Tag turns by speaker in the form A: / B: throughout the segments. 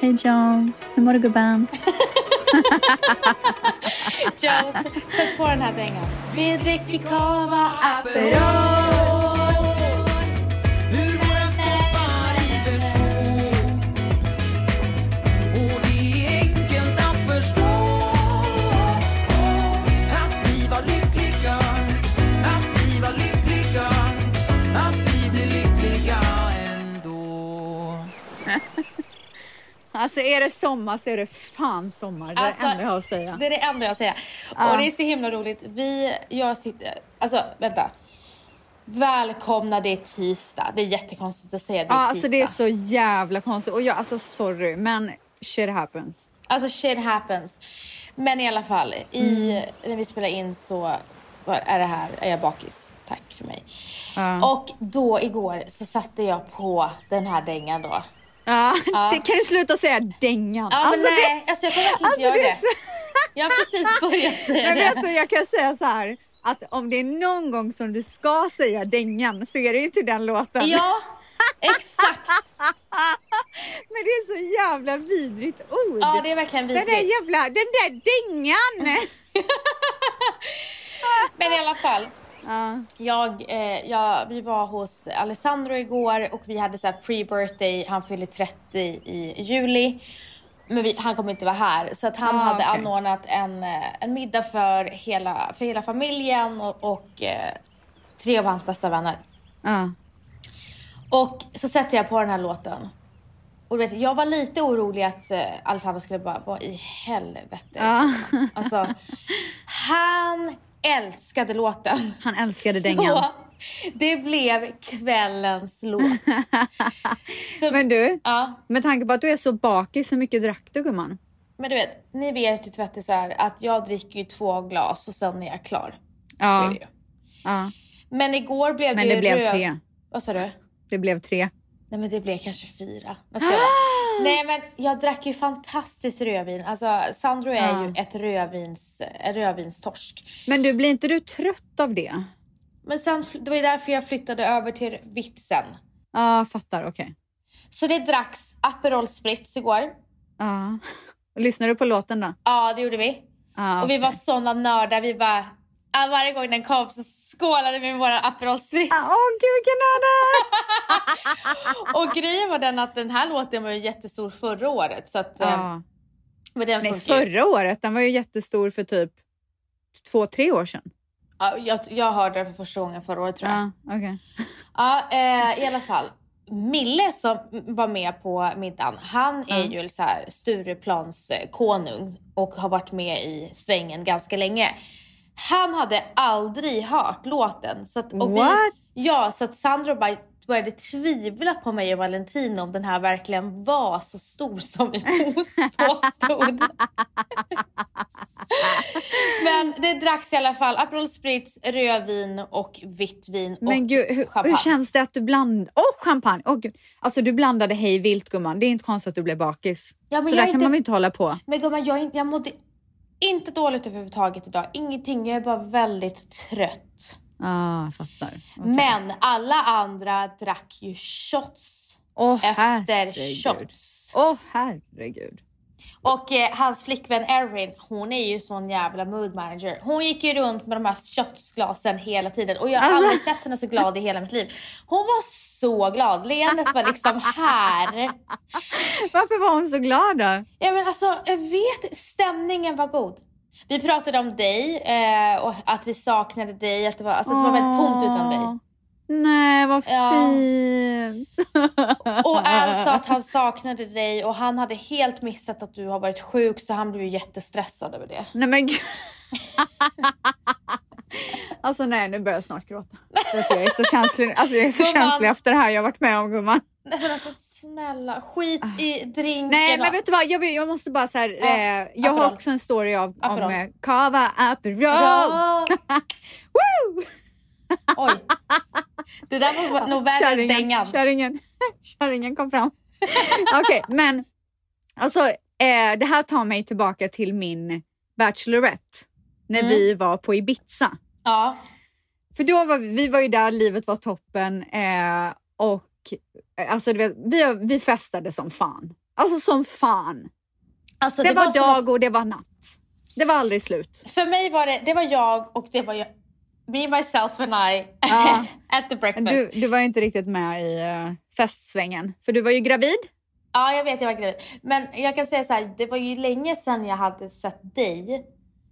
A: Hej Jones, hur mår du gubben?
B: Jones, sätt på den här dängan. Vi dricker cava Aperol.
A: Alltså är det sommar så är det fan sommar. Det är
B: Alltså,
A: det enda jag har att säga.
B: Det är det enda jag säger.
A: Ja.
B: Och det är så himla roligt. Vi, jag sitter, alltså vänta. Välkomna, det är tisdag. Det är jättekonstigt att säga det är tisdag.
A: alltså det är så jävla konstigt. Och jag, alltså sorry, men shit happens.
B: Alltså shit happens. Men i alla fall, i,
A: Mm.
B: när vi spelar in så är det här, är jag bakis. Tack för mig.
A: Ja.
B: Och då igår så satte jag på den här dängan då.
A: Ja,
B: Ja.
A: Det, kan du sluta säga dängan?
B: Ja men nej,
A: det,
B: alltså jag kommer verkligen inte
A: alltså,
B: göra
A: det så-
B: Jag har precis börjat säga
A: Men vet
B: det.
A: du, jag kan säga så här. Att om det är någon gång som du ska säga dängan så är det ju till den låten.
B: Ja, exakt.
A: Men det är så jävla vidrigt ord.
B: Ja, det är verkligen
A: Den där
B: vidrigt.
A: jävla, den där dängan!
B: Men i alla fall.
A: Ja.
B: Jag, eh, jag, vi var hos Alessandro igår och vi hade så pre-birthday. Han fyller 30 i juli. Men vi, han kommer inte vara här. Så att han
A: Ah,
B: hade
A: okej.
B: anordnat en, eh, en middag för hela, för hela familjen och, och eh, tre av hans bästa vänner.
A: Ja.
B: Och så sätter jag på den här låten. Och du vet, jag var lite orolig att eh, Alessandro skulle bara, vad i helvete?
A: Ja.
B: Alltså, han älskade låten.
A: Han älskade dängan.
B: Det blev kvällens låt. Så,
A: Men du,
B: ja,
A: med tanke på att du är så bakis, hur mycket drack du gumman?
B: men du vet, ni vet ju tvättisar att jag dricker ju två glas och sen är jag klar.
A: Ja.
B: Så är det ju.
A: Ja,
B: Men igår blev
A: men
B: det
A: det
B: ju
A: blev
B: röd-
A: tre.
B: Vad sa du?
A: Det blev tre.
B: Nej men det blev kanske fyra. Vad ska jag Nej men jag drack ju fantastiskt rödvin. Alltså Sandro är
A: Ja.
B: ju ett rödvins, rödvinstorsk.
A: Men du, blir inte du trött av det?
B: Men sen, det var ju därför jag flyttade över till vitt sen.
A: Ja, fattar. Okej.
B: Så det dracks Aperol Spritz igår.
A: Ja. Lyssnar du på låten då?
B: Ja det gjorde vi.
A: Ja,
B: Och vi var såna nördar. Vi bara, varje gång den kom så skålade vi med våra Aperol Spritz.
A: Ah, Åh gud vilken!
B: Och grejen var den att den här låten var ju jättestor förra året. Så att,
A: Ja.
B: men den
A: Nej, förra året. Den var ju jättestor för typ två, tre år sedan.
B: Ja, jag, jag hörde den för första gången förra året tror jag.
A: Ja, okej.
B: Ja, eh, i alla fall. Mille som var med på middagen, han är ju så här Stureplans eh, konung och har varit med i svängen ganska länge. Han hade aldrig hört låten. Så att, och
A: What?
B: Vi, ja, så att Sandro bara började tvivla på mig och Valentino om den här verkligen var så stor som vi påstod. Men det dracks i alla fall Aperol Spritz, rödvin och vitt vin och
A: Men gud, hur,
B: champagne.
A: hur känns det att du blandade... Åh, champagne! Åh, gud. Alltså du blandade hej vilt gumman. Det är inte konstigt att du blev bakis.
B: Ja,
A: så där
B: är
A: kan
B: inte-
A: man väl inte hålla på?
B: Men gumman, jag, inte- jag mådde inte dåligt överhuvudtaget idag. Ingenting, jag är bara väldigt trött.
A: Ah, fattar. Okej.
B: Men alla andra drack ju shots
A: Åh,
B: efter
A: herregud.
B: shots.
A: Åh herregud.
B: Och eh, hans flickvän Erin, hon är ju sån jävla mood manager. Hon gick ju runt med de här shotsglasen hela tiden och jag har
A: Alltså.
B: aldrig sett henne så glad i hela mitt liv. Hon var så glad, leendet var liksom här.
A: Varför var hon så glad då?
B: Ja men alltså, jag vet, stämningen var god. Vi pratade om dig eh, och att vi saknade dig, att det var, alltså, att det var väldigt tomt utan dig.
A: Nej, vad
B: Ja.
A: fint.
B: Och Al sa att han saknade dig och han hade helt missat att du har varit sjuk så han blev ju jättestressad över det.
A: Nej men gud. Alltså nej, nu börjar jag snart gråta. Jag är så känslig, alltså, jag är så
B: Gumman.
A: känslig efter det här jag har varit med om gumman.
B: Nej men alltså snälla, skit i drinken.
A: Nej men vet du vad, jag, jag måste bara så här,
B: Ja,
A: eh, jag har
B: Aperol.
A: också en story av, om eh, Cava Aperol. Woo!
B: Oj. Det där var nog värre än dängan.
A: kärringen, kärringen kom fram. Okej, men alltså eh, det här tar mig tillbaka till min Bachelorette när
B: Mm.
A: vi var på Ibiza.
B: Ja.
A: För då var vi, vi var ju där, livet var toppen eh, och eh, alltså, vet, vi, vi festade som fan. Alltså som fan.
B: Alltså,
A: Det, var,
B: som
A: dag och det var natt. Det var aldrig slut.
B: För mig var det, det var jag och det var jag. Me, myself and I
A: Ja.
B: at the breakfast.
A: Du, du var ju inte riktigt med i uh, festsvängen. För du var ju gravid.
B: Ja, jag vet, jag var gravid. Men jag kan säga så här, det var ju länge sedan jag hade sett dig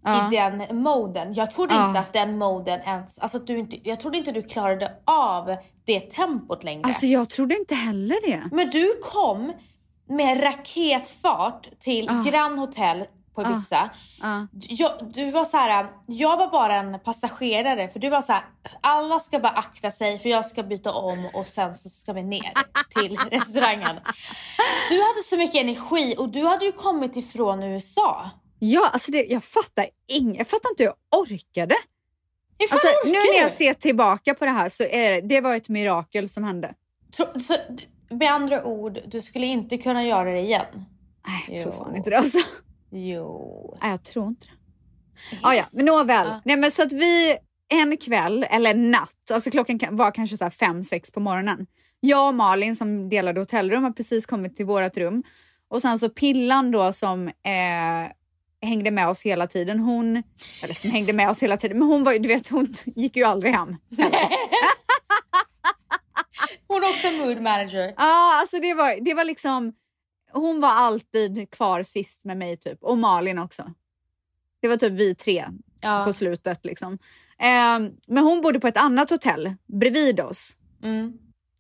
A: Ja.
B: i den moden. Jag trodde
A: Ja.
B: inte att den moden ens, alltså du inte, jag trodde inte du klarade av det tempot längre.
A: Alltså jag trodde inte heller det.
B: Men du kom med raketfart till. Grand Hotel på Ibiza.
A: Ja.
B: Jag, du var så här, jag var bara en passagerare för du var så här, alla ska bara akta sig för jag ska byta om och sen så ska vi ner till restaurangen. Du hade så mycket energi och du hade ju kommit ifrån USA.
A: Ja, alltså det, jag fattar inget. Jag fattar inte hur jag orkade.
B: Fan
A: Alltså,
B: orkar
A: nu när jag ser tillbaka på det här så är det, det var ett mirakel som hände.
B: Tro, så, med andra ord, du skulle inte kunna göra det igen.
A: Nej, jag tror
B: Jo.
A: fan inte det alltså.
B: Jo.
A: Nej, jag tror inte det. Ah, ja, men nåväl.
B: Ja.
A: Nej, men så att vi en kväll, eller natt, alltså klockan kan- var kanske så fem, sex på morgonen. Jag och Malin som delade hotellrum har precis kommit till vårt rum. Och sen så Pillan då som eh, hängde med oss hela tiden. Hon, eller som hängde med oss hela tiden, men hon var ju- du vet hon gick ju aldrig hem.
B: Hon är också mood manager.
A: Ja, alltså det var, det var liksom, hon var alltid kvar sist med mig typ. Och Malin också. Det var typ vi tre
B: Ja.
A: på slutet. Liksom. Eh, men hon bodde på ett annat hotell bredvid oss.
B: Mm.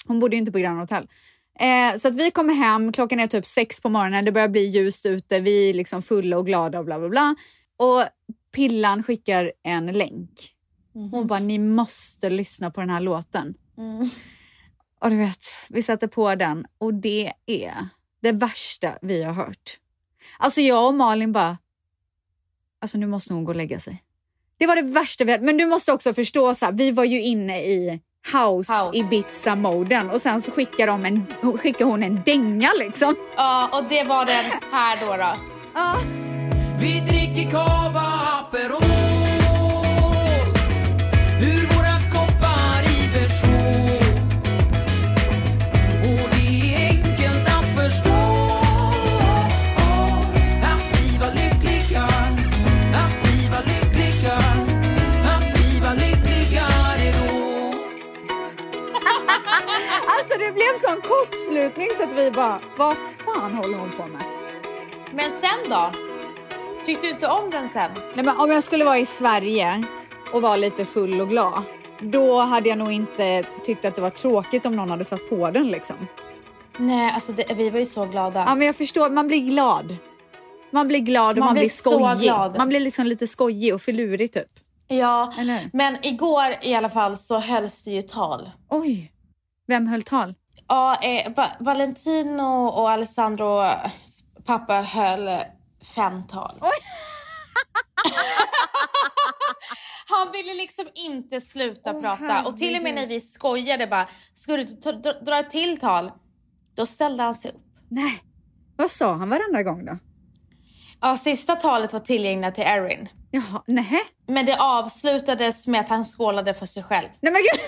A: Hon bodde ju inte på Grand Hotel. Eh, så att vi kommer hem, klockan är typ sex på morgonen, det börjar bli ljust ute, vi är liksom fulla och glada och bla bla bla. Och Pillan skickar en länk. Hon bara, ni måste lyssna på den här låten.
B: Mm.
A: Och du vet, vi sätter på den och det är det värsta vi har hört. Alltså jag och Malin bara, alltså nu måste hon gå och lägga sig. Det var det värsta vi hade. Men du måste också förstå, så här, vi var ju inne i house,
B: House.
A: Ibiza-moden och sen så skickar, de en, skickar hon en dänga liksom.
B: Ja, och det var den här då. då.
A: Ja.
C: Vi dricker cava Aperol
A: blev sån kortslutning så att vi bara, vad fan håller hon på med?
B: Men sen då? Tyckte du inte om den sen?
A: Nej, men om jag skulle vara i Sverige och vara lite full och glad, då hade jag nog inte tyckt att det var tråkigt om någon hade satt på den. Liksom.
B: Nej, alltså det, vi var ju så glada.
A: Ja, men jag förstår, man blir glad. Man blir glad och
B: Man
A: man,
B: blir
A: blir skojig. Man blir liksom lite skojig och filurig typ.
B: Ja, men igår i alla fall så hölls det ju tal.
A: Oj, vem höll tal?
B: Ja, eh, Va- Valentino och Alessandro pappa höll fem tal. Han ville liksom inte sluta
A: Åh,
B: prata och till och med när vi skojade bara, ska du dra ett till tal? Då ställde han sig upp.
A: Nej, vad sa han varenda gång då?
B: Ja, sista talet var tillgängligt till Erin.
A: Jaha, nej.
B: Men det avslutades med att han skålade för sig själv.
A: Nej men gud.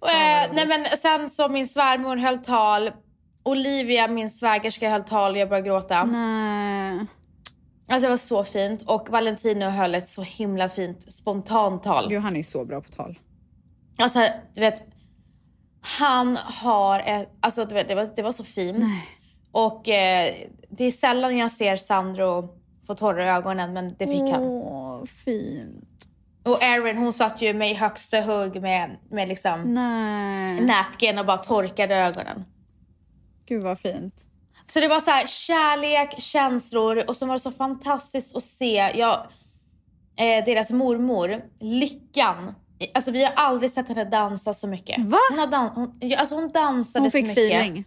B: Och, eh, nej men sen så min svärmor höll tal. Olivia, min svägerska, höll tal. Jag började gråta.
A: Nej.
B: Alltså det var så fint. Och Valentino höll ett så himla fint spontant tal.
A: Gud, han är så bra på tal.
B: Alltså du vet. Han har ett, alltså du vet, det var, det var så fint.
A: Nej.
B: Och eh, det är sällan jag ser Sandro få tårar i ögonen men det fick han.
A: Åh, fint.
B: Och Erin hon satt ju med i högsta hugg med, med liksom
A: Nej.
B: napkin och bara torkade ögonen.
A: Gud vad fint.
B: Så det var så här kärlek, känslor och så var det så fantastiskt att se jag, eh, deras mormor, Lyckan. Alltså vi har aldrig sett henne dansa så mycket.
A: Va?
B: Hon, har dan- hon, alltså hon dansade
A: Hon
B: så
A: fick
B: mycket.
A: feeling.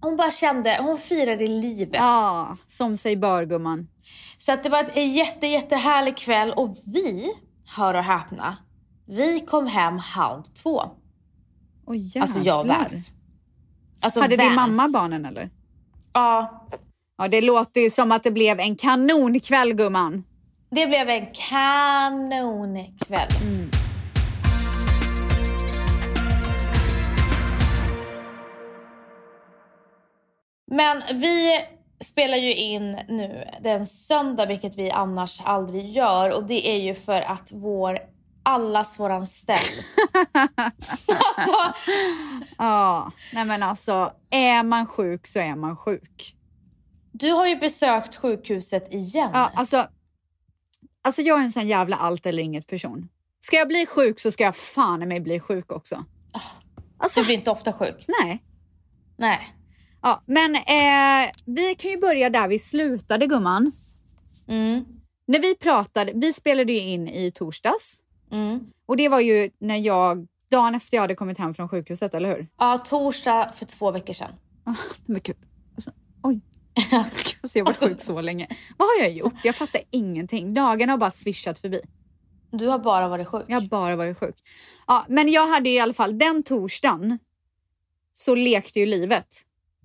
B: Hon bara kände, hon firade livet.
A: Ja, som sig bör gumman.
B: Så att det var en jätte, jättehärlig kväll och vi, hör och häpna, vi kom hem halv två.
A: Oj jävlar.
B: Alltså jag och Vans. Alltså
A: Hade din
B: Vans.
A: mamma barnen eller?
B: Ja,
A: Ja, det låter ju som att det blev en kanonkväll gumman.
B: det blev en kanonkväll. Men vi spelar ju in nu den söndag, vilket vi annars aldrig gör. Och det är ju för att vår allas våran ställs. alltså,
A: Ja, nej men alltså är man sjuk så är man sjuk.
B: du har ju besökt sjukhuset igen.
A: Ja, alltså, alltså jag är en sån jävla allt eller inget person. Ska jag bli sjuk så ska jag fan i mig bli sjuk också. Alltså,
B: Du blir inte ofta sjuk.
A: nej.
B: Nej.
A: Ja, men eh, vi kan ju börja där vi slutade gumman.
B: Mm.
A: När vi pratade, vi spelade ju in i torsdags
B: Mm.
A: och det var ju när jag, dagen efter jag hade kommit hem från sjukhuset, eller hur?
B: Ja, torsdag för två veckor sedan.
A: Ah, men gud. Alltså, oj. Alltså, jag har varit sjuk så länge. Vad har jag gjort? Jag fattar ingenting. Dagarna har bara swishat förbi.
B: Du har bara varit sjuk.
A: Jag har bara varit sjuk. Ja, men jag hade i alla fall den torsdagen så lekte ju livet.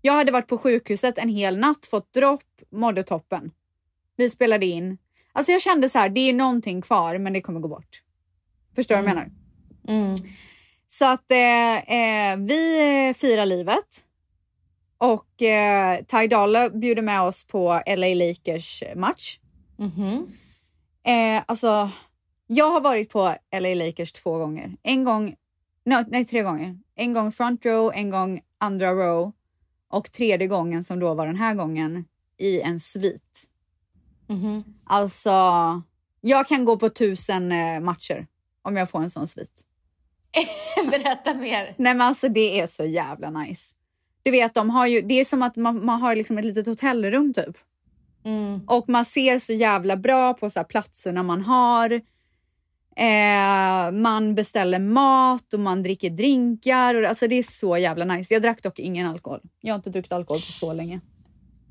A: Jag hade varit på sjukhuset en hel natt, fått dropp, mådde toppen. Vi spelade in. Alltså jag kände så här, det är någonting kvar men det kommer gå bort. Förstår du vad jag menar?
B: Mm.
A: Så att eh, eh, vi eh, firar livet. Och eh, Ty Dolla bjuder med oss på LA Lakers match.
B: Mhm.
A: Eh, alltså, jag har varit på LA Lakers två gånger. En gång, no, nej tre gånger. En gång front row, en gång andra row och tredje gången som då var den här gången i en svit.
B: Mhm.
A: Alltså, jag kan gå på tusen eh, matcher om jag får en sån svit.
B: Berätta mer.
A: Nej men alltså det är så jävla nice. Du vet, de har ju, det är som att man, man har liksom ett litet hotellrum typ.
B: Mm.
A: Och man ser så jävla bra på så här platserna man har. Eh, man beställer mat och man dricker drinkar. Och, alltså det är så jävla nice. Jag drack dock ingen alkohol. Jag har inte druckit alkohol på så länge.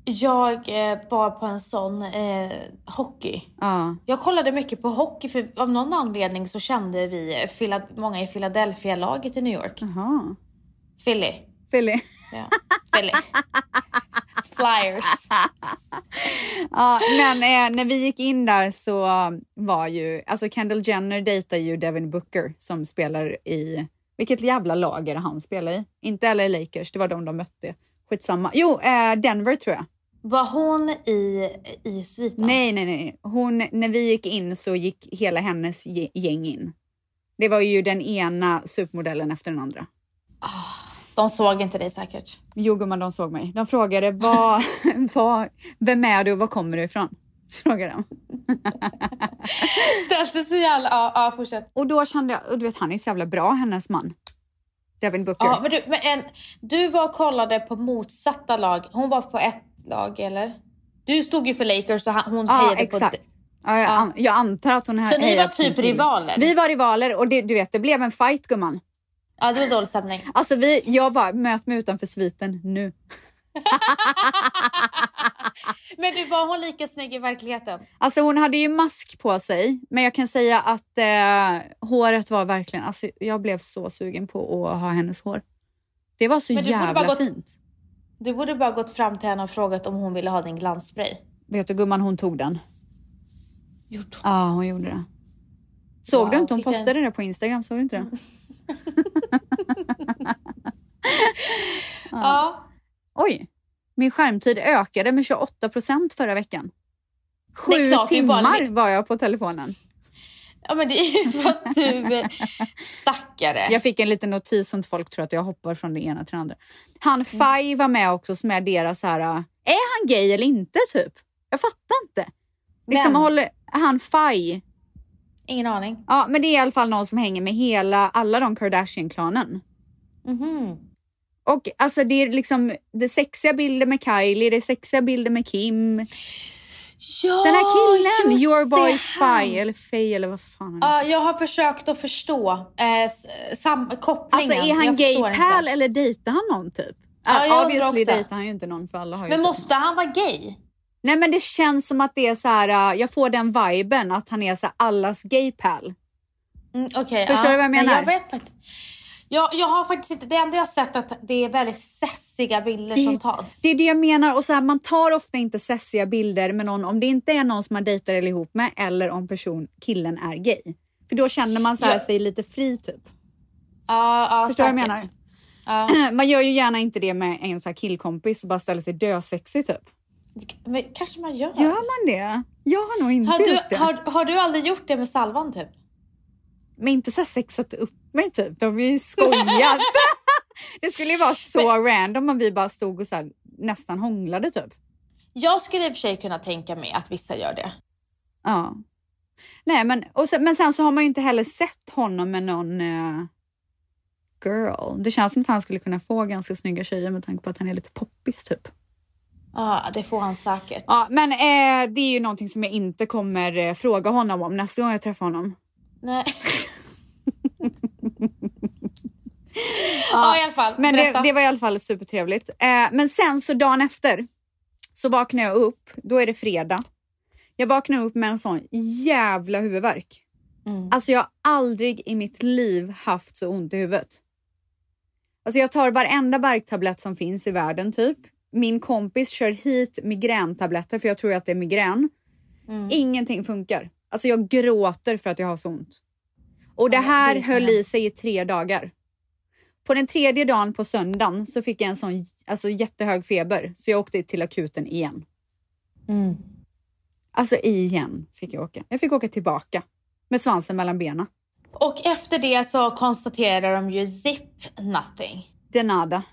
B: Jag eh, var på en sån eh, hockey.
A: Ja.
B: Jag kollade mycket på hockey för av någon anledning så kände vi eh, många i Philadelphia-laget i New York.
A: Jaha.
B: Philly.
A: Philly.
B: Ja. Philly. Flyers.
A: Ja, men eh, när vi gick in där så var ju, alltså Kendall Jenner dejtar ju Devin Booker som spelar i, vilket jävla lag är det han spelar i? Inte LA Lakers, det var de de mötte. Skitsamma. Jo, eh, Denver tror jag.
B: Var hon i, i sviten?
A: Nej, nej, nej. Hon, när vi gick in så gick hela hennes gäng in. Det var ju den ena supermodellen efter den andra.
B: De såg inte dig säkert.
A: Jo gumman, de såg mig. De frågade vad, vad, vem är du och var kommer du ifrån? Frågade de.
B: Ställde så jävla... Ja, ja fortsätt.
A: Och då kände jag, du vet han är ju så jävla bra hennes man. Devin Booker.
B: Ja, men du, men en, du var och kollade på motsatta lag. Hon var på ett lag, eller? Du stod ju för Lakers och hon
A: Ja,
B: hejade
A: exakt.
B: på...
A: Ja, jag, an, jag antar att hon
B: Så ni var typ rivaler?
A: Vi var rivaler och det, du vet, det blev en fight gumman.
B: Ja, det var dålig stämning.
A: Alltså vi, jag bara, möt mig utanför sviten nu.
B: Men du, var hon lika snygg i verkligheten?
A: Alltså hon hade ju mask på sig, men jag kan säga att eh, håret var verkligen, alltså jag blev så sugen på att ha hennes hår. Det var så jävla
B: gått-
A: fint.
B: Du borde bara gått fram till henne och frågat om hon ville ha din glansspray.
A: Vet du gumman, hon tog den.
B: Gjort.
A: Ja, hon gjorde det. Såg
B: Wow,
A: du inte? Hon postade det på Instagram, såg du inte det?
B: Ja.
A: Oj, min skärmtid ökade med 28 procent förra veckan. Sju
B: klart,
A: timmar var jag på telefonen.
B: ja, men det är ju för att du stackare.
A: Jag fick en liten notis som folk tror att jag hoppar från det ena till det andra. Han
B: Mm.
A: Faj var med också som är deras här, är han gay eller inte typ? Jag fattar inte. Liksom håller, han Faj,
B: Ingen aning.
A: ja men det är i alla fall någon som hänger med hela, alla de Kardashian-klanen.
B: Mhm.
A: Och alltså det är liksom det är sexiga bilder med Kylie, det är sexiga bilder med Kim.
B: Ja,
A: Den här killen, your boy Faj eller Faye eller vad fan han heter.
B: Ja, jag har försökt att förstå eh, sam- kopplingen.
A: Alltså är han
B: Jag
A: gay
B: inte.
A: pal eller dejtar han någon typ?
B: Ja, jag
A: Uh, obviously dejtar han ju inte någon för alla har ju
B: Men
A: typ
B: måste han vara gay?
A: Nej men det känns som att det är så här, uh, jag får den viben att han är så här, allas gay pal.
B: Mm, okej,
A: Förstår du vad jag
B: men
A: menar?
B: Jag vet faktiskt. Jag, jag har faktiskt inte, det enda jag har sett är att det är väldigt sessiga bilder
A: Det-
B: som tas.
A: Det är det jag menar och så här, man tar ofta inte sessiga bilder med någon om det inte är någon som man dejtar eller ihop med eller om person, killen är gay. För då känner man så här,
B: Ja.
A: sig lite fri typ.
B: Ja, ja,
A: Förstår du vad jag menar?
B: Ja.
A: Man gör ju gärna inte det med en sån här killkompis och bara ställer sig dösexig typ.
B: Men kanske man gör.
A: Gör man det? Jag har nog inte
B: Har
A: gjort
B: du,
A: det.
B: har, har du aldrig gjort det med salvan typ?
A: Men inte så sexat upp mig typ. De har ju skojat. det skulle ju vara så random om vi bara stod och så här, nästan hånglade typ.
B: Jag skulle i och för sig kunna tänka mig att vissa gör det.
A: Ja. Nej, men, och sen, men sen så har man ju inte heller sett honom med någon eh, girl. Det känns som att han skulle kunna få ganska snygga tjejer med tanke på att han är lite poppis typ.
B: Ja, det får han säkert.
A: Ja, men eh, det är ju någonting som jag inte kommer eh, fråga honom om nästa gång jag träffar honom.
B: Nej. ja, i alla fall.
A: Men det, det var i alla fall supertrevligt. Eh, men sen så dagen efter så vaknar jag upp. Då är det fredag. Jag vaknar upp med en sån jävla huvudvärk.
B: Mm.
A: Alltså jag har aldrig i mitt liv haft så ont i huvudet. Alltså jag tar varenda värktablett som finns i världen typ. Min kompis kör hit migräntabletter för jag tror att det är migrän.
B: Mm.
A: Ingenting funkar. Alltså jag gråter för att jag har så ont. Och det
B: Ja,
A: här
B: det
A: höll i sig i tre dagar. På den tredje dagen på söndagen så fick jag en sån alltså, jättehög feber så jag åkte till akuten igen.
B: Mm.
A: Alltså igen fick jag åka. Jag fick åka tillbaka med svansen mellan benen.
B: Och efter det så konstaterar de ju zip nothing.
A: De nada.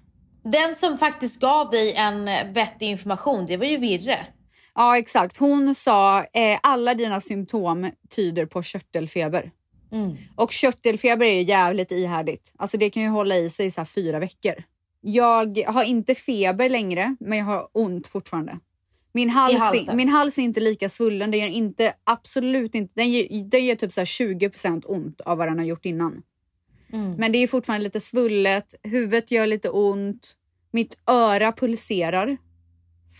B: Den som faktiskt gav dig en vettig information, det var ju Virre.
A: Ja, exakt. Hon sa eh, alla dina symptom tyder på körtelfeber.
B: Mm.
A: Och körtelfeber är ju jävligt ihärdigt. Alltså det kan ju hålla i sig i så fyra veckor. Jag har inte feber längre, men jag har ont fortfarande. Min hals,
B: halsen?
A: min hals är inte lika svullen. Den gör inte, absolut inte, den gör, den gör typ så här 20% ont av vad den har gjort innan.
B: Mm.
A: Men det är fortfarande lite svullet, huvudet gör lite ont, mitt öra pulserar.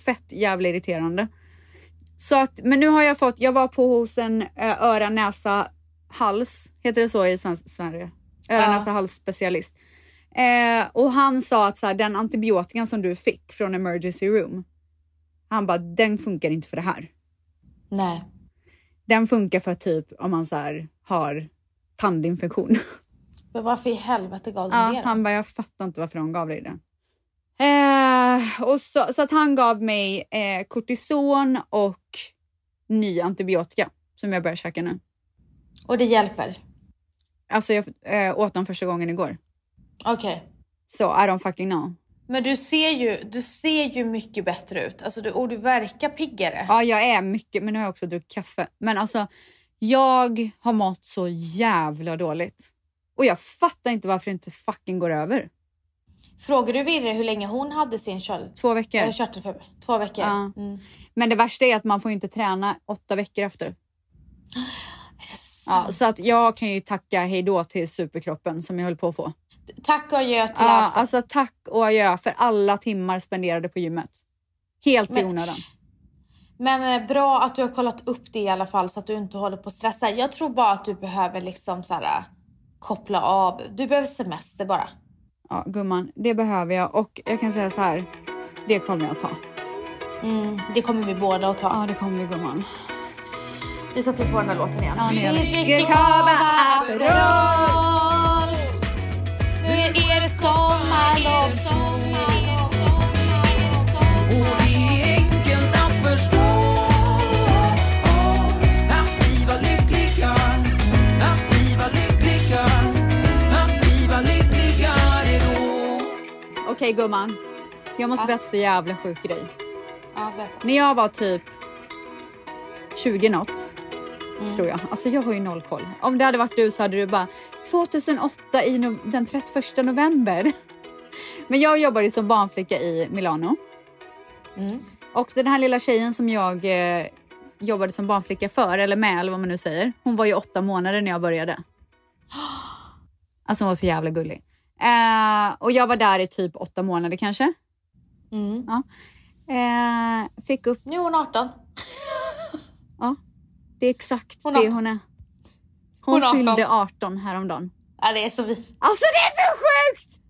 A: Fett jävla irriterande. Så att, men nu har jag fått, jag var på hos en ö, öra, näsa, hals, heter det så i Sverige? Öra,
B: Ja.
A: näsa, hals specialist. Eh, och han sa att så här, den antibiotikan som du fick från emergency room, han bara, den funkar inte för det här.
B: Nej.
A: Den funkar för typ om man så här, har tandinfektion.
B: Men varför i helvete gav de
A: Ja,
B: det
A: han bara, jag fattar inte varför de gav dig det. Eh, och så, så att han gav mig eh, kortison och ny antibiotika som jag börjar käka nu.
B: Och det hjälper?
A: Alltså jag eh, åt dem första gången igår.
B: Okej.
A: Så I don't fucking know.
B: Men du ser ju, du ser ju mycket bättre ut. Alltså, du, och du verkar piggare.
A: Ja, jag är mycket, men nu har jag också druckit kaffe. Men alltså, jag har mått så jävla dåligt. Och jag fattar inte varför det inte fucking går över.
B: Frågar du Virre hur länge hon hade sin köld,
A: Två veckor.
B: eller körtelfeber? Två veckor?
A: Ja.
B: Mm.
A: Men det värsta är att man får inte träna åtta veckor efter. Ja, så att jag kan ju tacka hejdå till superkroppen som jag höll på att få.
B: Tack och adjö till
A: Ja,
B: Absa.
A: alltså tack och adjö för alla timmar spenderade på gymmet. Helt i
B: Men-
A: onödan.
B: Men eh, bra att du har kollat upp det i alla fall så att du inte håller på att stressa. Jag tror bara att du behöver liksom så här, äh, koppla av. Du behöver semester bara.
A: Ja, gumman, det behöver jag och jag kan säga så här. Det kommer jag ta.
B: Mm, det kommer vi båda att ta.
A: Ja, det kommer vi gumman.
B: Nu sätter vi på den där låten igen.
A: Ja.
B: Vi dricker
A: Cava. Aperol.
B: Nu är det sommarlov.
A: Okej gumman. Jag måste
B: Ja.
A: berätta så jävla sjuk grej.
B: Ja, berätta.
A: När jag var typ 20 något,
B: Mm.
A: tror jag. Alltså jag har ju noll koll. Om det hade varit du så hade du bara 2008 i no- den 31 november. Men jag jobbade som barnflicka i Milano.
B: Mm.
A: Och den här lilla tjejen som jag eh, jobbade som barnflicka för, eller med eller vad man nu säger. Hon var ju åtta månader när jag började. Alltså hon var så jävla gullig. Eh, och jag var där i typ åtta månader kanske.
B: Mm.
A: Eh, fick upp,
B: Nu är hon 18.
A: det är exakt
B: Hon
A: det hon är. Hon,
B: Hon är 18.
A: fyllde 18 häromdagen.
B: Ja, det är så vi.
A: Alltså det är så sjukt!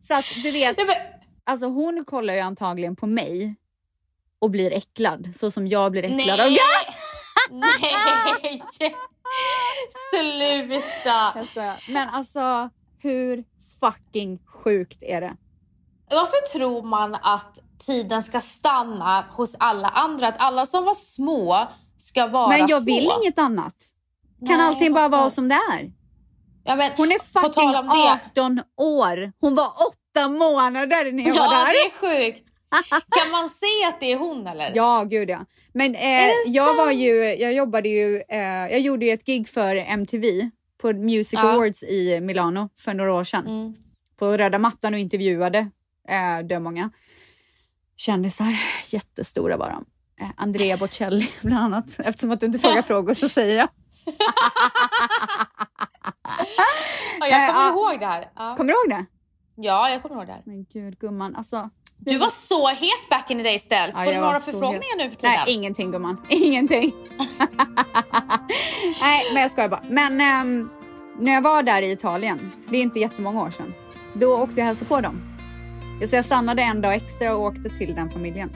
A: Så att du vet,
B: Nej, men,
A: alltså hon kollar ju antagligen på mig och blir äcklad så som jag blir äcklad
B: nej.
A: av
B: nej. Sluta.
A: Jag. Men alltså, Hur fucking sjukt är det?
B: Varför tror man att tiden ska stanna hos alla andra? Att alla som var små ska vara
A: Men jag
B: små?
A: vill inget annat. Kan
B: Nej,
A: allting bara vara som det är?
B: Ja, men,
A: Hon är fucking
B: tal om det.
A: 18 år. Hon var åtta månader när jag
B: Ja,
A: var där.
B: det är sjukt. Kan man se att det är hon eller?
A: Ja, gud ja. Men eh, jag var ju, jag jobbade ju, eh, jag gjorde ju ett gig för MTV på Music
B: Ja.
A: Awards i Milano för några år sedan.
B: Mm.
A: På röda mattan och intervjuade eh, dömånga kändisar. Jättestora var de. Eh, Andrea Bocelli bland annat. Eftersom att du inte frågar frågor så säger jag.
B: Ja, jag
A: Eh,
B: kommer
A: ja.
B: ihåg det här. Ja.
A: Kommer du ihåg det?
B: ja, jag kommer ihåg det här.
A: Men gud gumman, alltså.
B: Du var så het back in the days Ställs.
A: Ja,
B: Får du
A: jag var
B: några förfrågningar nu för tiden?
A: Nej, ingenting gumman. Ingenting. Nej, men jag skojar bara. Men ehm, när jag var där i Italien, det är inte jättemånga år sedan, då åkte jag hälsa på dem. Så jag stannade en dag extra och åkte till den familjen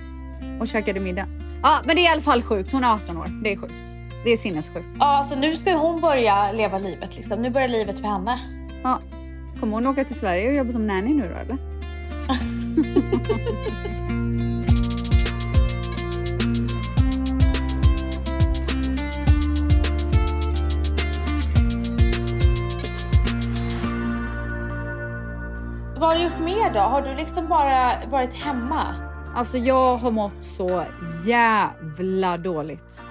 A: och käkade middag. Ja, men det är i alla fall sjukt. Hon är 18 år. Det är sjukt. Det är sinnessjukt.
B: Ja, så nu ska ju hon börja leva livet liksom. Nu börjar livet för henne.
A: Ja. Kommer hon åka till Sverige och jobba som nanny nu då eller?
B: Vad har du gjort mer då? Har du liksom bara varit hemma?
A: Alltså jag har mått så jävla dåligt.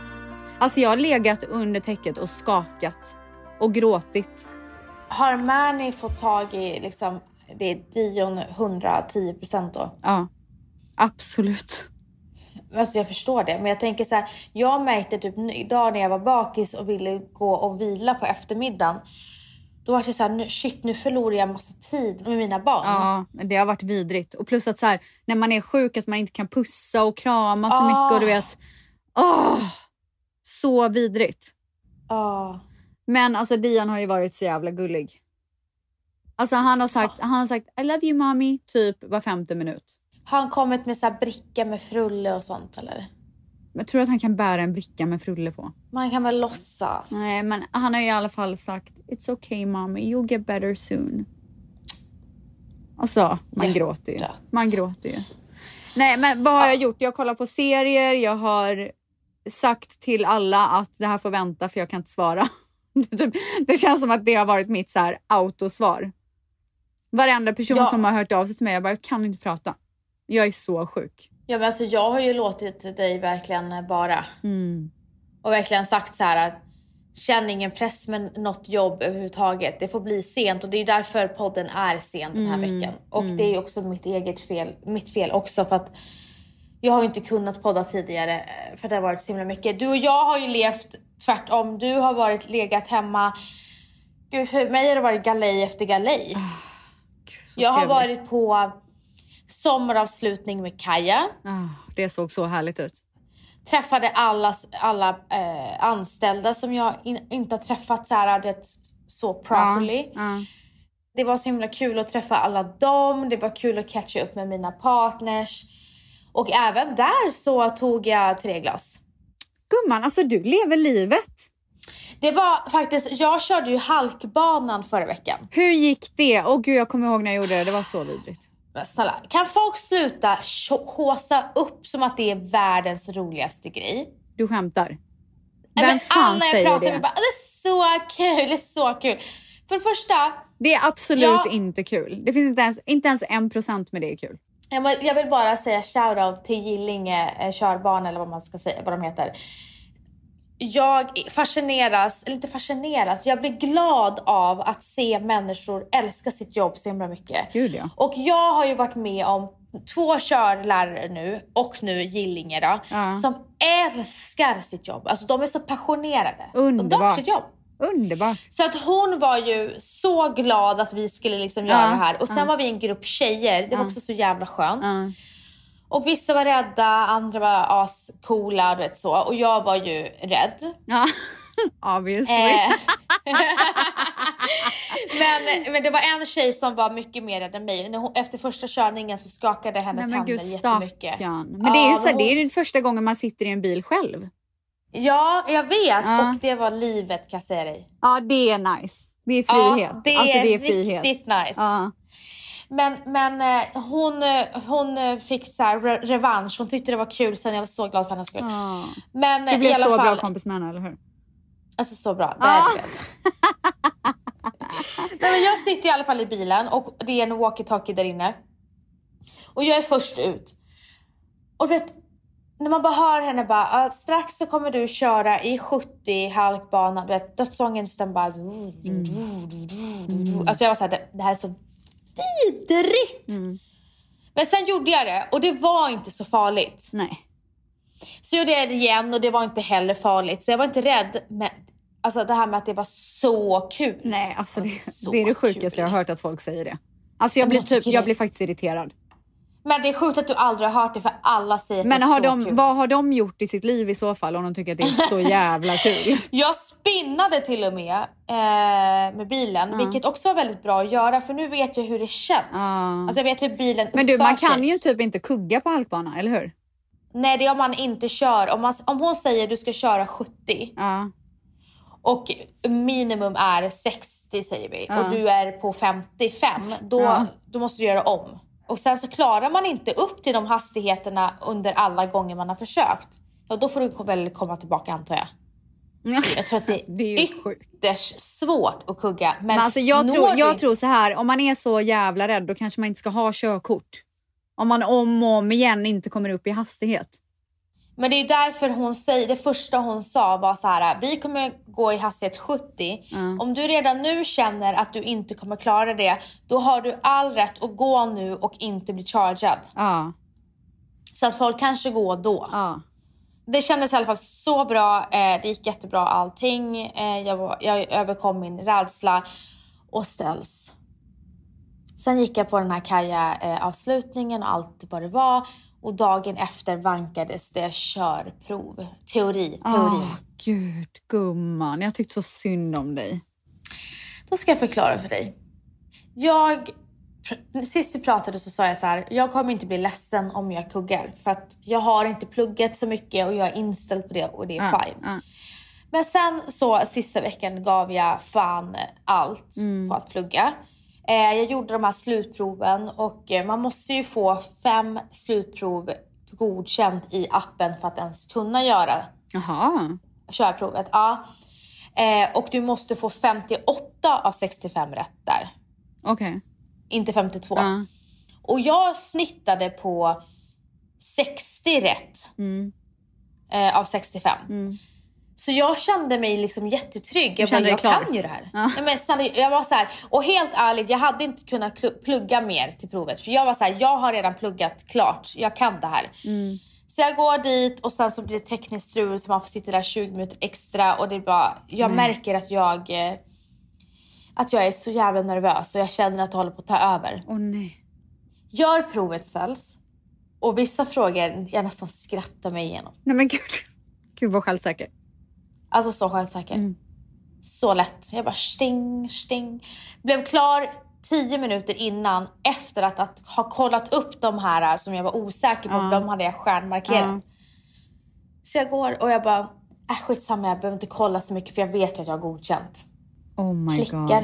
A: Alltså jag har legat under täcket och skakat och gråtit.
B: Har Mani fått tag i liksom, det är Dion 110 procent då?
A: Ja, absolut.
B: Alltså jag förstår det, men jag tänker så här. Jag märkte typ idag när jag var bakis och ville gå och vila på eftermiddagen. Då var det så här, nu, shit nu förlorar jag massa tid med mina barn.
A: Ja, det har varit vidrigt. Och plus att så här, när man är sjuk att man inte kan pussa och krama så
B: Ah.
A: mycket och du vet. Åh, så vidrigt.
B: Ja.
A: Men alltså Dion har ju varit så jävla gullig. Alltså han har sagt, han har sagt I love you mommy typ var femte minut.
B: Har han kommit med så här bricka med frulle och sånt eller?
A: Men tror att han kan bära en bricka med frulle på?
B: Man kan väl låtsas?
A: Nej, men han har i alla fall sagt It's okay mommy, you'll get better soon. Alltså, man
B: Hjärtat.
A: gråter ju. Man gråter ju. Nej, men vad har jag gjort? Jag kollar på serier, jag har sagt till alla att det här får vänta för jag kan inte svara. Det det känns som att det har varit mitt så här autosvar. Varenda person
B: Ja.
A: som har hört av sig till mig, jag bara, jag kan inte prata. Jag är så sjuk.
B: Ja men alltså jag har ju låtit dig verkligen bara.
A: Mm.
B: Och verkligen sagt så här att känn ingen press med något jobb överhuvudtaget. Det får bli sent och det är därför podden är sen den här veckan. Och det är också mitt eget fel, mitt fel också för att jag har inte kunnat podda tidigare eh, för att det har varit så himla mycket. Du och jag har ju levt tvärtom. Du har varit legat hemma. Gud, för mig har det varit galej efter galej.
A: Så
B: Jag har
A: trevligt.
B: varit på sommaravslutning med Kaja.
A: Ah, det såg så härligt ut.
B: träffade alla, alla eh, anställda som jag in, inte har träffat så här, vet, så properly.
A: Ja, ja.
B: Det var så himla kul att träffa alla dem. Det var kul att catcha upp med mina partners. Och även där så tog jag tre glas.
A: Gumman, alltså du lever livet.
B: Det var faktiskt, jag körde ju halkbanan förra veckan.
A: Hur gick det? Åh gud, jag kommer ihåg när jag gjorde det. Det var så vidrigt.
B: Men snälla, kan folk sluta håsa upp som att det är världens roligaste grej?
A: Du skämtar. Vem
B: men
A: fan
B: alla jag
A: säger
B: pratar
A: det?
B: med bara, det är så kul, det är så kul. För det första,
A: Det är absolut
B: Ja.
A: inte kul. Det finns inte ens, inte ens en procent med det är kul.
B: Jag vill- Jag bara säga shoutout till Gillinge eh, körbana eller vad man ska säga, vad de heter. Jag fascineras, eller inte fascineras, jag blir glad av att se människor älska sitt jobb så himla mycket.
A: Gud ja.
B: Och jag har ju varit med om två körlärare nu och nu Gillinge då,
A: Ja.
B: som älskar sitt jobb. Alltså de är så passionerade. De
A: Underbart.
B: sitt jobb.
A: Underbart.
B: Så att hon var ju så glad att vi skulle liksom göra
A: Ja,
B: det här. Och sen
A: ja.
B: var vi en grupp tjejer, det var också så jävla skönt. Och vissa var rädda, andra var ascoola, du vet så. Och jag var ju rädd.
A: Ja. Obviously.
B: Eh. men, men det var en tjej som var mycket mer rädd än mig. Hon, efter första körningen så skakade hennes
A: Nej,
B: händer jättemycket.
A: Men det är ju så här, det är ju första gången man sitter i en bil själv.
B: Ja, jag vet.
A: Ja.
B: Och det var livet kan jag säga dig.
A: Ja, det är nice. Det är frihet.
B: Ja, det,
A: alltså,
B: är
A: det är frihet.
B: riktigt nice.
A: Ja.
B: Men, men eh, hon, eh, hon eh, fick så revansch. Hon tyckte det var kul sen. Jag var så glad för hennes skull.
A: Ja.
B: Men
A: Du blev så
B: fall,
A: bra kompis med henne, eller hur?
B: Alltså så bra. Det
A: Ah.
B: är det. Nej, men jag sitter i alla fall i bilen och det är en walkie-talkie där inne. Och jag är först ut. Och vet, när man bara hör henne bara, "Ah, strax så kommer du köra i 70 halkbana. Du vet, dödssången den bara... Alltså jag var såhär, det, det här är så vidrigt. Men sen gjorde jag det och det var inte så farligt.
A: Nej.
B: Så gjorde jag det igen och det var inte heller farligt. Så jag var inte rädd. Men alltså det här med att det var så kul.
A: Nej, alltså det,
B: Så
A: det är det sjukaste
B: kul.
A: jag har hört att folk säger det. Alltså jag
B: Men
A: blir
B: jag
A: typ, jag
B: det-
A: blir faktiskt irriterad.
B: Men det är sjukt att du aldrig har hört det för alla säger att
A: Men
B: det är
A: har
B: så
A: de,
B: kul.
A: vad har de gjort i sitt liv i så fall om de tycker att det är så jävla kul?
B: Jag spinnade till och med eh, med bilen, vilket också var väldigt bra att göra för nu vet jag hur det känns.
A: Ja.
B: Alltså jag vet hur bilen
A: Men du, man kan
B: sig.
A: ju typ inte kugga på halkbana, eller hur?
B: Nej, det är om man inte kör. Om, man, om hon säger du ska köra 70
A: Ja.
B: och minimum är 60 säger vi och du är på 55, då, då måste du göra om. Och sen så klarar man inte upp till de hastigheterna under alla gånger man har försökt. Ja, då får du väl komma tillbaka antar jag. Jag tror att det,
A: Alltså, det är
B: är ytterst svårt att kugga. Men,
A: Men alltså jag, tror,
B: du
A: jag tror så här, om man är så jävla rädd då kanske man inte ska ha körkort. Om man om och om igen inte kommer upp i hastighet.
B: Men det är därför hon säger, det första hon sa var så här: vi kommer gå i hastighet 70. Om du redan nu känner att du inte kommer klara det, då har du all rätt att gå nu och inte bli chargad.
A: Ja,
B: Så att folk kanske går då.
A: ja.
B: Det kändes i alla fall så bra. Eh, det gick jättebra allting. Eh, jag, var, jag överkom min rädsla och ställs. Sen gick jag på den här kaja-avslutningen och allt vad det var. Och dagen efter vankades det körprov. Teori, teori.
A: Åh, gud, gumman. Jag tyckte så synd om dig.
B: Då ska jag förklara för dig. Jag, sist vi pratade så sa jag så här, jag kommer inte bli ledsen om jag kuggar. För att jag har inte pluggat så mycket och jag är inställd på det och det är
A: Ja,
B: fine.
A: ja.
B: Men sen så sista veckan gav jag fan allt på att plugga. Eh, jag gjorde de här slutproven och eh, man måste ju få fem slutprov godkänt i appen för att ens kunna göra körprovet. Ja. Eh, och du måste få 58 av 65 rätt där.
A: Okej.
B: Inte 52.
A: Ja.
B: Och jag snittade på 60 rätt
A: Mm.
B: av 65. Så jag kände mig liksom jättetrygg. Jag, bara, jag
A: klar?
B: kan ju det här.
A: Ja.
B: Nej, men snälla, jag var så här, och helt ärligt, jag hade inte kunnat plugga mer till provet. För jag var så här, jag har redan pluggat klart. Jag kan det här.
A: Mm.
B: Så jag går dit och sen så blir det tekniskt strul så man får sitta där 20 minuter extra. Och det är bara, jag märker att jag, eh, att jag är så jävla nervös och jag känner att det håller på att ta över.
A: Åh nej.
B: Gör provet ställs. Och vissa frågor jag nästan skrattar mig igenom.
A: Nej men gud. Gud vad självsäker.
B: Alltså så självsäker. Så lätt. Jag bara sting, sting. Blev klar 10 minuter innan efter att, att ha kollat upp de här som jag var osäker på för de hade jag stjärnmarkerat. Så jag går och jag bara, äh, skitsamma jag behöver inte kolla så mycket för jag vet att jag har godkänt.
A: Oh my
B: Klickar.
A: god.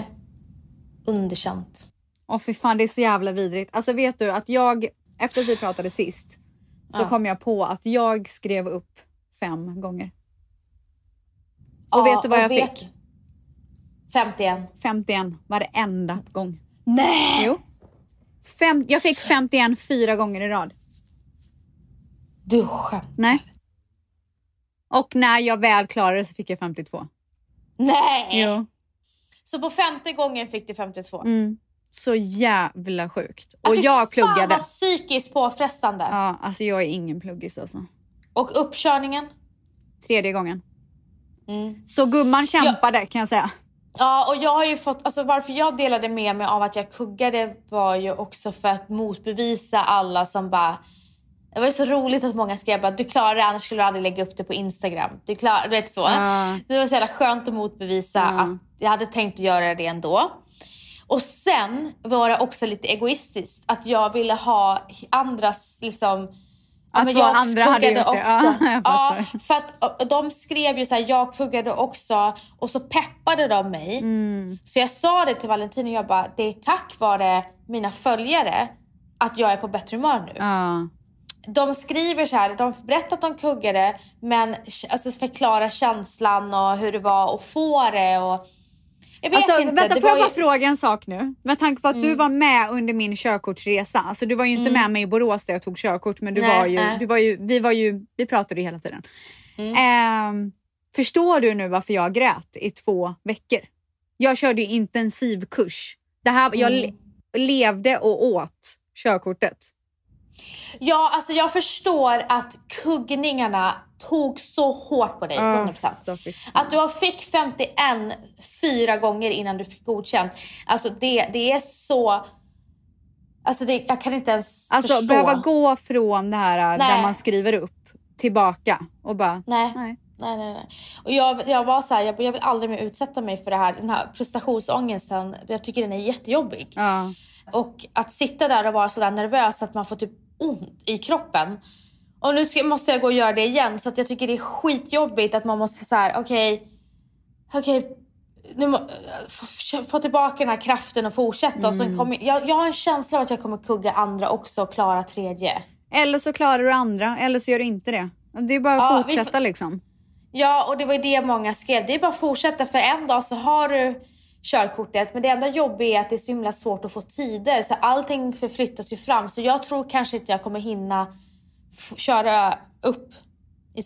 B: Underkänt.
A: Åh fy fan det är så jävla vidrigt. Alltså vet du att jag, efter att vi pratade sist, så kom jag på att jag skrev upp fem gånger. Och vet du vad jag
B: vet-
A: fick?
B: 51.
A: 51 varenda gång.
B: Nej!
A: Jo. Fem, jag fick 51 fyra gånger i rad.
B: Du skämtar.
A: Nej. Och när jag väl klarade så fick jag 52.
B: Nej!
A: Jo.
B: Så på femte gången fick du 52.
A: Mm. Så jävla sjukt. Och
B: fy
A: jag
B: Fan
A: pluggade.
B: vad psykiskt påfrestande.
A: Ja, alltså jag är ingen pluggis alltså.
B: Och uppkörningen?
A: Tredje gången.
B: Mm.
A: Så gumman kämpade kan jag säga.
B: Ja, och jag har ju fått, alltså varför jag delade med mig av att jag kuggade var ju också för att motbevisa alla som bara det var ju så roligt att många skrev bara du klarar det annars skulle du aldrig lägga upp det på Instagram. Du, klar, du vet så.
A: Ja.
B: Det var så jävla skönt att motbevisa att jag hade tänkt att göra det ändå. Och sen var det också lite egoistiskt att jag ville ha andras liksom Ja,
A: Att
B: jag
A: andra hade gjort det.
B: Också.
A: Ja, jag fattar.
B: ja, för att de skrev ju så här, jag kuggade också och så peppade de mig.
A: Mm.
B: Så jag sa det till Valentin och jag bara, det är tack vare mina följare att jag är på bättre humör nu.
A: Ja.
B: De skriver så här, de berättar att de kuggade men alltså, förklarar känslan och hur det var att få det och jag vet
A: Alltså,
B: inte.
A: vänta, får jag bara
B: ju-
A: fråga en sak nu? Med tanke på att du var med under min körkortsresa. Alltså, du var ju inte med mig i Borås där jag tog körkort, men du
B: Nej,
A: var ju,
B: nej.
A: du var ju, vi, var ju, vi pratade ju hela tiden. Ehm, förstår du nu varför jag grät i två veckor? Jag körde ju intensivkurs. Det här, jag le- levde och åt körkortet.
B: Ja, alltså jag förstår att kuggningarna tog så hårt på dig. 100%.
A: så.
B: Att du fick 51 fyra gånger innan du fick godkänt. Alltså det, det är så... Alltså det, jag kan inte ens
A: Alltså
B: förstå.
A: behöva gå från det här där
B: Nej.
A: man skriver upp tillbaka och bara
B: Nej.
A: nej.
B: Nej, nej, nej. Och jag, jag var så här, jag, jag vill aldrig mer utsätta mig för det här. Den här prestationsångesten, jag tycker den är jättejobbig.
A: Ja.
B: Och att sitta där och vara så där nervös att man får typ ont i kroppen. Och nu ska, måste jag gå och göra det igen så att jag tycker det är skitjobbigt att man måste så här, okej, okej, nu må, få, få tillbaka den här kraften och fortsätta. Och sen kommer, jag, jag har en känsla av att jag kommer kugga andra också och klara tredje.
A: Eller så klarar du andra, eller så gör du inte det. Det är bara att
B: Ja,
A: fortsätta liksom.
B: Ja, och det var ju det många skrev. Det är bara att fortsätta för en dag så har du körkortet. Men det enda jobbiga är att det är så himla svårt att få tider. Så allting förflyttas ju fram. Så jag tror kanske inte jag kommer hinna köra upp i,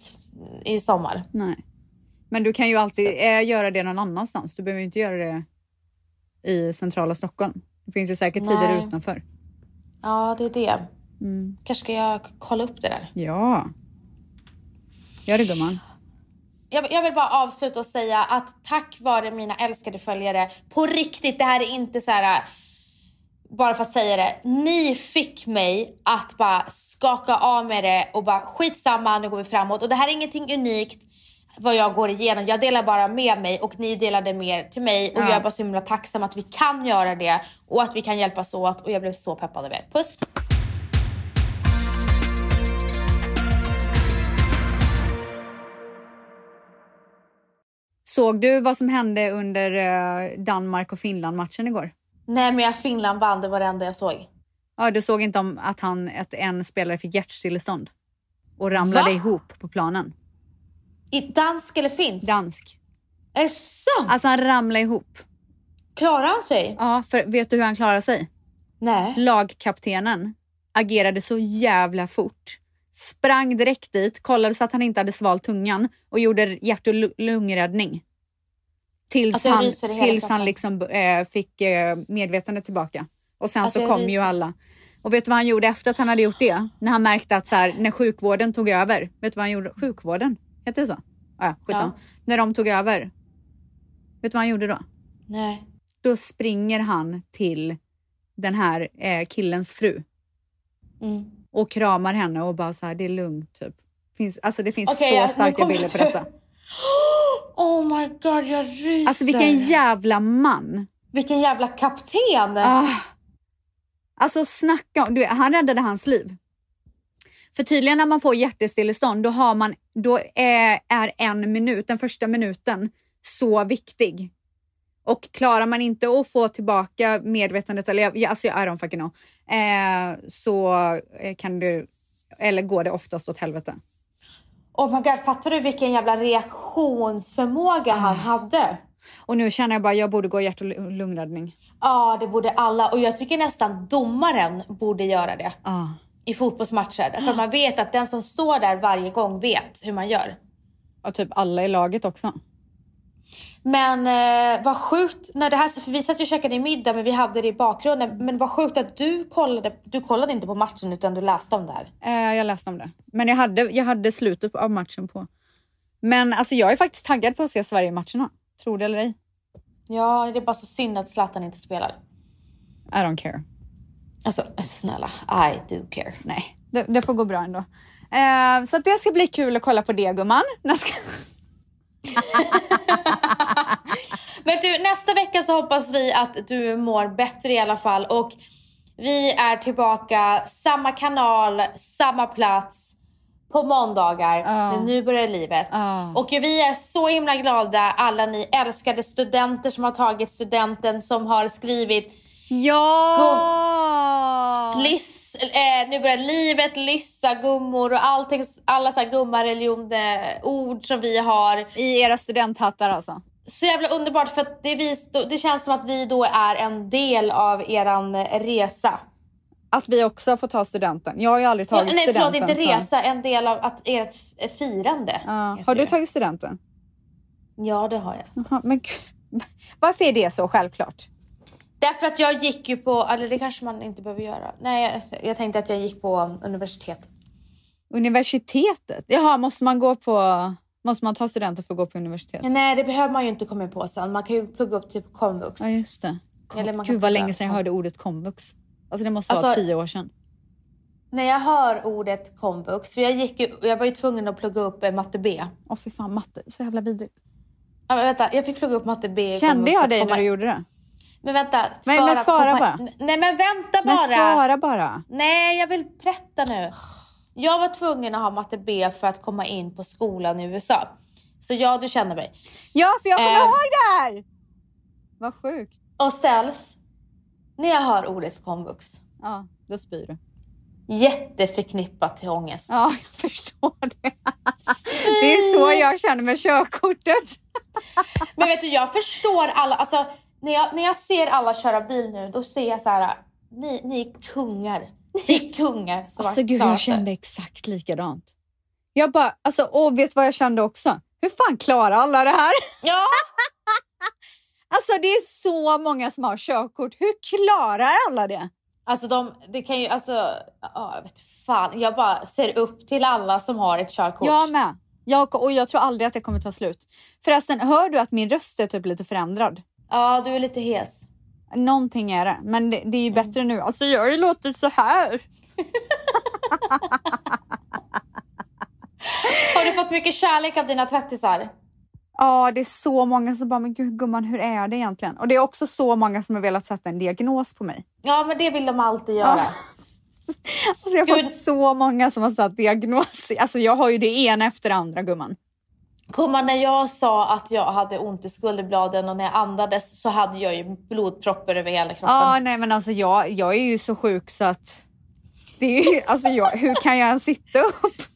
B: i sommar.
A: Nej. Men du kan ju alltid eh, göra det någon annanstans. Du behöver ju inte göra det i centrala Stockholm. Det finns ju säkert tider
B: Nej.
A: utanför.
B: Ja, det är det.
A: Mm.
B: Kanske ska jag kolla upp det där.
A: Ja. Gör det gumman.
B: Jag, jag vill bara avsluta och säga att tack vare mina älskade följare, på riktigt, det här är inte så här bara för att säga det. Ni fick mig att bara skaka av med det och bara skitsamma, nu går vi framåt. Och det här är ingenting unikt vad jag går igenom. Jag delar bara med mig och ni delade mer till mig. Och
A: Ja.
B: jag är bara så himla tacksam att vi kan göra det och att vi kan hjälpas åt. Och jag blev så peppad av er. Puss!
A: Såg du vad som hände under eh, Danmark och Finland-matchen igår?
B: Nej men jag Finland vann, det var det enda jag såg.
A: Ja, du såg inte om att, han, att en spelare fick hjärtstillestånd och ramlade
B: Va?
A: ihop på planen.
B: I dansk eller finsk?
A: Dansk.
B: Är det sant?
A: Alltså han ramlade ihop.
B: Klarar han sig?
A: Ja, för vet du hur han klarade sig?
B: Nej.
A: Lagkaptenen agerade så jävla fort. Sprang direkt dit, kollade så att han inte hade svalt tungan och gjorde hjärt och lu- lungräddning. Tills
B: Alltså,
A: han, tills han liksom, eh, fick eh, medvetandet tillbaka. Och sen
B: Alltså,
A: så kom ju alla. Och vet du vad han gjorde efter att han hade gjort det? När han märkte att så här, när sjukvården tog över. Vet du vad han gjorde? Sjukvården? Heter det så? Ah, ja, skitsamma. När de tog över. Vet du vad han gjorde då?
B: Nej.
A: Då springer han till den här eh, killens fru
B: Mm.
A: Och kramar henne och bara så här, det är lugnt typ. Finns, alltså det finns
B: Okej,
A: så
B: nu
A: starka bilder på detta.
B: Oh my god, jag ryser.
A: Alltså vilken jävla man.
B: Vilken jävla kapten.
A: Ah. Alltså snacka om, du, han räddade hans liv. För tydligen när man får hjärtstillestånd då, har man, då är, är en minut, den första minuten, så viktig. Och klarar man inte att få tillbaka medvetandet, eller jag- alltså I don't fucking know, eh, så eh, kan du, eller går det oftast åt helvete.
B: Oh my god, fattar du vilken jävla reaktionsförmåga han hade?
A: Och nu känner jag bara, jag borde gå hjärt och lu- lungräddning.
B: Ja, det borde alla. Och jag tycker nästan domaren borde göra det
A: Ah.
B: i fotbollsmatcher. Så att man vet att den som står där varje gång vet hur man gör.
A: Och typ alla i laget också.
B: Men eh, vad sjukt, när det här, för vi satt ju och käkade middag men vi hade det i bakgrunden. Men vad sjukt att du kollade, du kollade inte på matchen utan du läste om det här.
A: Eh, jag läste om det. Men jag hade, jag hade slutet av matchen på. Men alltså jag är faktiskt taggad på att se Sverige-matcherna. Tror det eller ej.
B: Ja, det är bara så synd att Zlatan inte spelar.
A: I don't care.
B: Alltså snälla, I do care.
A: Nej, det, det får gå bra ändå. Eh, så att det ska bli kul att kolla på det gumman.
B: Men du, nästa vecka så hoppas vi att du mår bättre i alla fall. Och Vi är tillbaka, samma kanal, samma plats. På måndagar, men nu börjar livet.
A: Ja.
B: Och vi är så himla glada, alla ni älskade studenter som har tagit studenten, som har skrivit
A: Ja!
B: Lyss, eh, nu börjar livet, lyssa, gummor och allting, alla så här gummareligion ord som vi har.
A: I era studenthattar alltså.
B: Så jävla underbart för att det, vi, det känns som att vi då är en del av eran resa.
A: Att vi också får ta studenten. Jag har ju aldrig
B: Ja,
A: tagit
B: nej förlåt,
A: studenten.
B: inte
A: så-
B: resa, en del av att ert firande.
A: Ja. Har du tagit studenten?
B: Ja, det har jag.
A: Jaha, men gud. Varför är det så självklart?
B: Därför att jag gick ju på, eller det kanske man inte behöver göra. Nej, jag, jag tänkte att jag gick på universitet.
A: Universitetet? Jaha, måste man gå på... Måste man ta studenten för att gå på universitet?
B: Nej, det behöver man ju inte komma på sen. Man kan ju plugga upp typ komvux.
A: Ja, just det.
B: Eller man
A: Gud vad länge sedan jag hörde ordet komvux. Alltså det måste vara
B: Alltså-
A: tio år sedan.
B: När jag hör ordet komvux, för jag, gick ju, jag var ju tvungen att plugga upp eh, matte B.
A: Åh fy fan, matte. Så jävla vidrigt.
B: Ja, men vänta, jag fick plugga upp matte B
A: Kände jag dig när du gjorde det?
B: Men vänta.
A: Men-
B: för
A: men
B: att
A: svara bara.
B: Nej men vänta
A: Men
B: bara.
A: svara bara.
B: Nej, jag vill berätta nu. Jag var tvungen att ha matte B för att komma in på skolan i USA. Så ja, du känner mig.
A: Ja, för jag kommer
B: Eh.
A: ihåg det här! Vad sjukt.
B: Och ställs, när jag hör ordet komvux,
A: Ja, då spyr du.
B: jätteförknippat till ångest.
A: Ja, jag förstår det. Det är så jag känner med körkortet.
B: Men vet du, jag förstår alla, alltså när jag, när jag ser alla köra bil nu, då ser jag så här, ni, ni är kungar. Ni är kungar som
A: Alltså gud, jag
B: det.
A: kände exakt likadant. Jag bara, alltså, och vet vad jag kände också? Hur fan klarar alla det här?
B: Ja,
A: Alltså det är så många som har körkort. Hur klarar alla det?
B: alltså de, det kan ju, alltså, ja, jag vet fan. Jag bara ser upp till alla som har ett körkort.
A: Jag med. Jag, och jag tror aldrig att det kommer ta slut. Förresten, hör du att min röst är typ lite förändrad?
B: Ja, du är lite hes.
A: Någonting är det, men det, det är ju bättre nu. Alltså jag har ju låtit så här.
B: Har du fått mycket kärlek av dina tvättisar?
A: Ja, det är så många som bara, men gud gumman, hur är det egentligen? Och det är också så många som har velat sätta en diagnos på mig.
B: Ja, men det vill de alltid göra.
A: Alltså jag har
B: Gud.
A: fått så många som har satt diagnos. Alltså jag har ju det ena efter det andra gumman.
B: Gumman, när jag sa att jag hade ont i skulderbladen och när jag andades så hade jag ju blodproppar över hela kroppen.
A: Ja, nej men alltså jag, jag är ju så sjuk så att det är ju, alltså jag, hur kan jag ens sitta upp?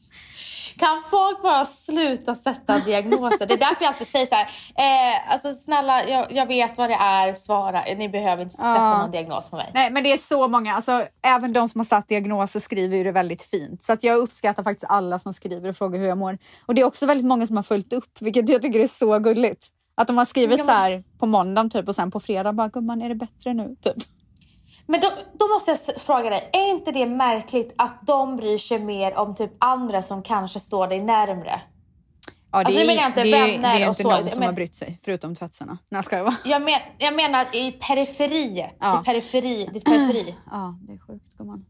B: Kan folk bara sluta sätta diagnoser? Det är därför jag alltid säger så här. Eh, alltså snälla, jag, jag vet vad det är, svara. Ni behöver inte sätta
A: Ja.
B: någon diagnos på mig.
A: Nej men det är så många, alltså även de som har satt diagnoser skriver ju det väldigt fint. Så att jag uppskattar faktiskt alla som skriver och frågar hur jag mår. Och det är också väldigt många som har följt upp, vilket jag tycker är så gulligt. Att de har skrivit så här på måndagen typ och sen på fredag bara gumman är det bättre nu? Typ.
B: Men då, då måste jag fråga dig, är inte det märkligt att de bryr sig mer om typ andra som kanske står dig närmre?
A: Ja, det,
B: Alltså, menar inte
A: det, det är
B: och
A: inte
B: så,
A: någon som
B: men-
A: har brytt sig, förutom tvättsarna. Nej, ska jag vara.
B: Jag, men, jag menar i periferiet,
A: Ja.
B: i periferi, ditt periferi.
A: Ja, det är sjukt gumman.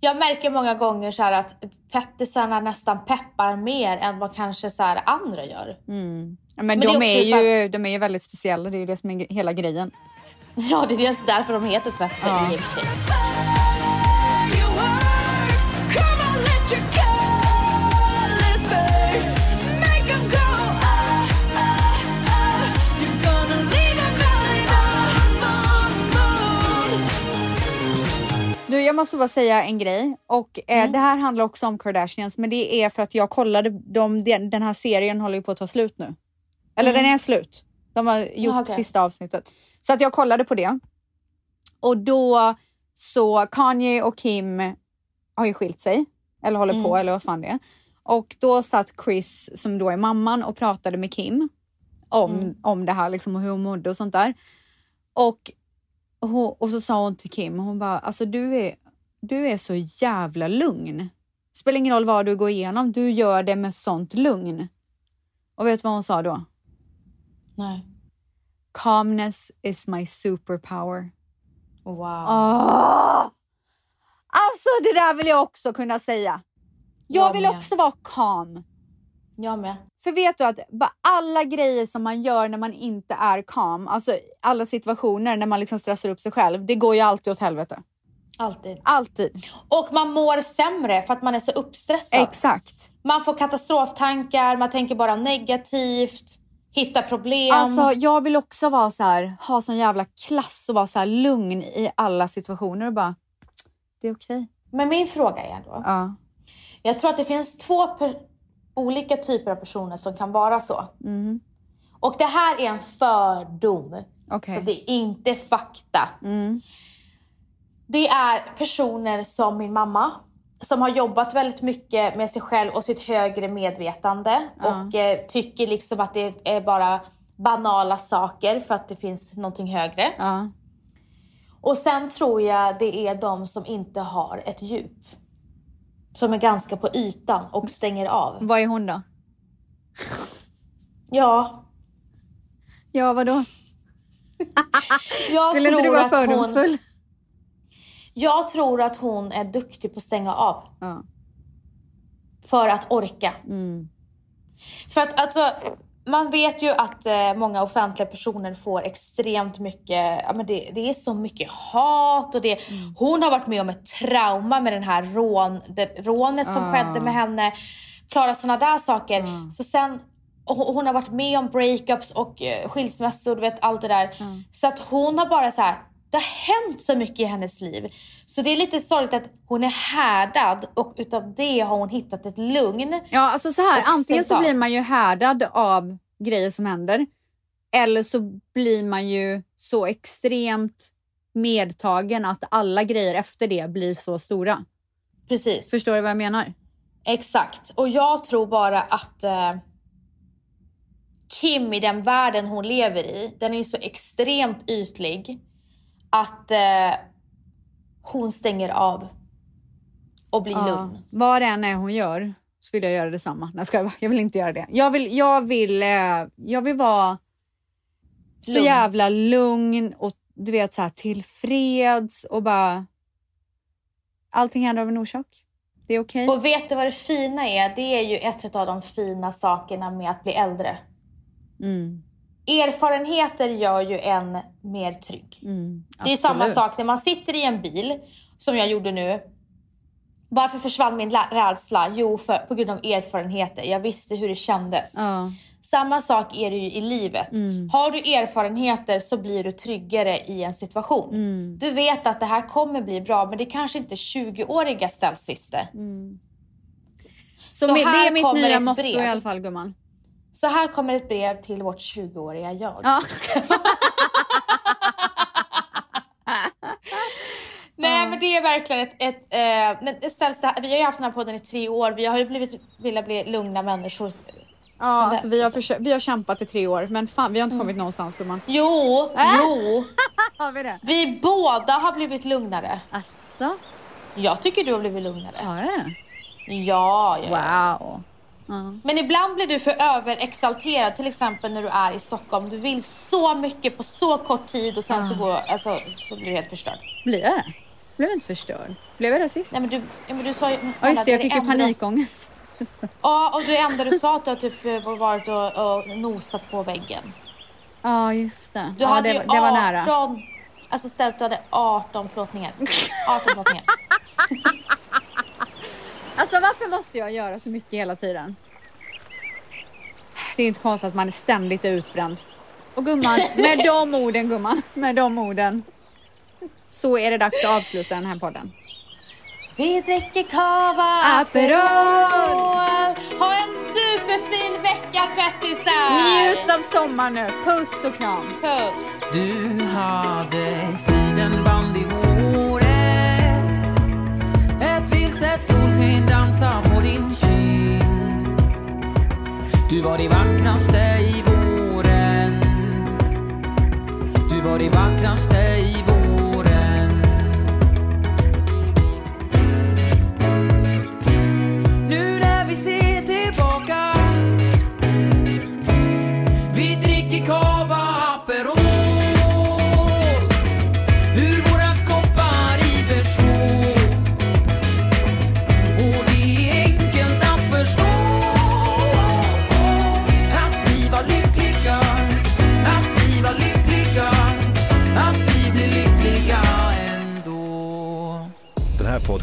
B: Jag märker många gånger så här att pettisarna nästan peppar mer än vad kanske så andra gör.
A: Ja, men,
B: Men
A: de,
B: är
A: ju, de är ju väldigt speciella, det är ju det som är hela grejen.
B: Ja, det är just därför de heter tvättisar
A: Ja.
B: i och för sig.
A: Du, jag måste bara säga en grej. Och eh,
B: Mm.
A: Det här handlar också om Kardashians, men det är för att jag kollade, de, den, här serien håller ju på att ta slut nu. Eller den är slut. De har gjort
B: Mm. okej.
A: sista avsnittet. Så att jag kollade på det. Och då så Kanye och Kim har ju skilt sig. Eller håller
B: Mm.
A: på, eller vad fan det är. Och då satt Chris, som då är mamman, och pratade med Kim om,
B: Mm.
A: om det här liksom, och hur hon mådde och sånt där. Och, hon, och så sa hon till Kim, hon bara, alltså du är, du är så jävla lugn. Spelar ingen roll vad du går igenom, du gör det med sånt lugn. Och vet du vad hon sa då?
B: Nej.
A: Calmness is my superpower.
B: Wow.
A: Åh! Alltså det där vill jag också kunna säga. Jag
B: Jag
A: vill
B: med.
A: också vara calm.
B: Jag med.
A: För vet du att alla grejer som man gör när man inte är calm, alltså alla situationer när man liksom stressar upp sig själv, det går ju alltid åt helvete.
B: Alltid.
A: Alltid.
B: Och man mår sämre för att man är så uppstressad.
A: Exakt.
B: man får katastroftankar, man tänker bara negativt, hittar problem.
A: Alltså jag vill också vara så här, ha sån jävla klass och vara så lugn i alla situationer och bara, det är okej.
B: Men min fråga är då,
A: Ja.
B: jag tror att det finns två olika typer av personer som kan vara så.
A: Mm.
B: Och det här är en fördom.
A: Okej.
B: Så det är inte fakta.
A: Mm.
B: Det är personer som min mamma som har jobbat väldigt mycket med sig själv och sitt högre medvetande och eh, tycker liksom att det är bara banala saker för att det finns någonting högre.
A: Ja.
B: Och sen tror jag det är de som inte har ett djup. Som är ganska på ytan och stänger av.
A: Vad är hon då?
B: Ja,
A: Ja, vadå?
B: jag
A: Skulle inte du vara
B: att hon,
A: fördomsfull?
B: Jag tror att hon är duktig på att stänga av.
A: Ja.
B: För att orka.
A: Mm.
B: För att alltså, man vet ju att eh, många offentliga personer får extremt mycket, ja men det, det är så mycket hat och det, hon har varit med om ett trauma med den här rån, det, rånet som
A: Ah.
B: skedde med henne. Klara sådana där saker. Så sen, hon har varit med om breakups och eh, skilsmässor, du vet allt det där. Så att hon har bara så här. Det har hänt så mycket i hennes liv. Så det är lite sorgligt att hon är härdad och utav det har hon hittat ett lugn.
A: Ja, alltså så här, antingen så blir man ju härdad av grejer som händer eller så blir man ju så extremt medtagen att alla grejer efter det blir så stora.
B: Precis.
A: Förstår du vad jag menar?
B: Exakt. Och jag tror bara att eh, Kim i den världen hon lever i, den är så extremt ytlig att eh, hon stänger av och blir lugn.
A: Vad det än är hon gör så vill jag göra detsamma. Nej, ska jag, jag vill inte göra det. Jag vill, jag vill, eh, jag vill vara så
B: Lugn.
A: jävla lugn och du vet så här tillfreds och bara... Allting händer av en orsak. Det är okej.
B: Och vet du vad det fina är? Det är ju ett av de fina sakerna med att bli äldre.
A: Mm,
B: Erfarenheter gör ju en mer trygg.
A: mm,
B: Det är samma sak när man sitter i en bil, som jag gjorde nu. Varför försvann min rädsla? Jo, för, på grund av erfarenheter. Jag visste hur det kändes.
A: Ja.
B: Samma sak är det ju i livet. Har du erfarenheter så blir du tryggare i en situation. Du vet att det här kommer bli bra, men det kanske inte 20-åriga ställs visste.
A: Så,
B: Så
A: mi- det är mitt nya motto
B: brev.
A: i alla fall gumman.
B: Så här kommer ett brev till vårt 20-åriga jag.
A: Ja.
B: Nej men det är verkligen ett, ett eh, men här, vi har ju haft den här podden i tre år, vi har ju blivit, velat bli lugna människor.
A: Ja,
B: Sen
A: alltså, vi, har försökt, vi har kämpat i tre år, men fan vi har inte kommit någonstans gumman.
B: Jo,
A: Äh?
B: jo.
A: Har vi det?
B: Vi båda har blivit lugnare.
A: Asså?
B: Jag tycker du har blivit lugnare.
A: Har jag det?
B: Ja, ja, ja. Men ibland blir du för överexalterad, till exempel när du är i Stockholm. Du vill så mycket på så kort tid och sen så, går, alltså, så blir du helt förstörd.
A: Blir jag? Blev jag inte förstörd? Blev jag det sist?
B: Nej men du, ja, men du sa ju... men
A: Ja just det, jag fick ju panikångest.
B: Ja, och det enda du sa att du har typ eh, varit och, och nosat på väggen.
A: Ja just det.
B: Du
A: ja,
B: hade
A: det,
B: ju
A: det var nära.
B: 18, alltså ställs du hade 18 plåtningar. 18 plåtningar.
A: Alltså varför måste jag göra så mycket hela tiden? Det är inte konstigt att man är ständigt utbränd. Och gumman, med de orden gumman, med de orden. Så är det dags att avsluta den här podden.
B: Vi dricker cava
A: Aperol!
B: Ha en superfin vecka tvättisar!
A: Njut av sommaren nu. Puss och kram.
B: Puss!
C: Du hade sidenband i Ett solsken dansar på din kind. Du var det vackraste i våren. Du var det vackraste i våren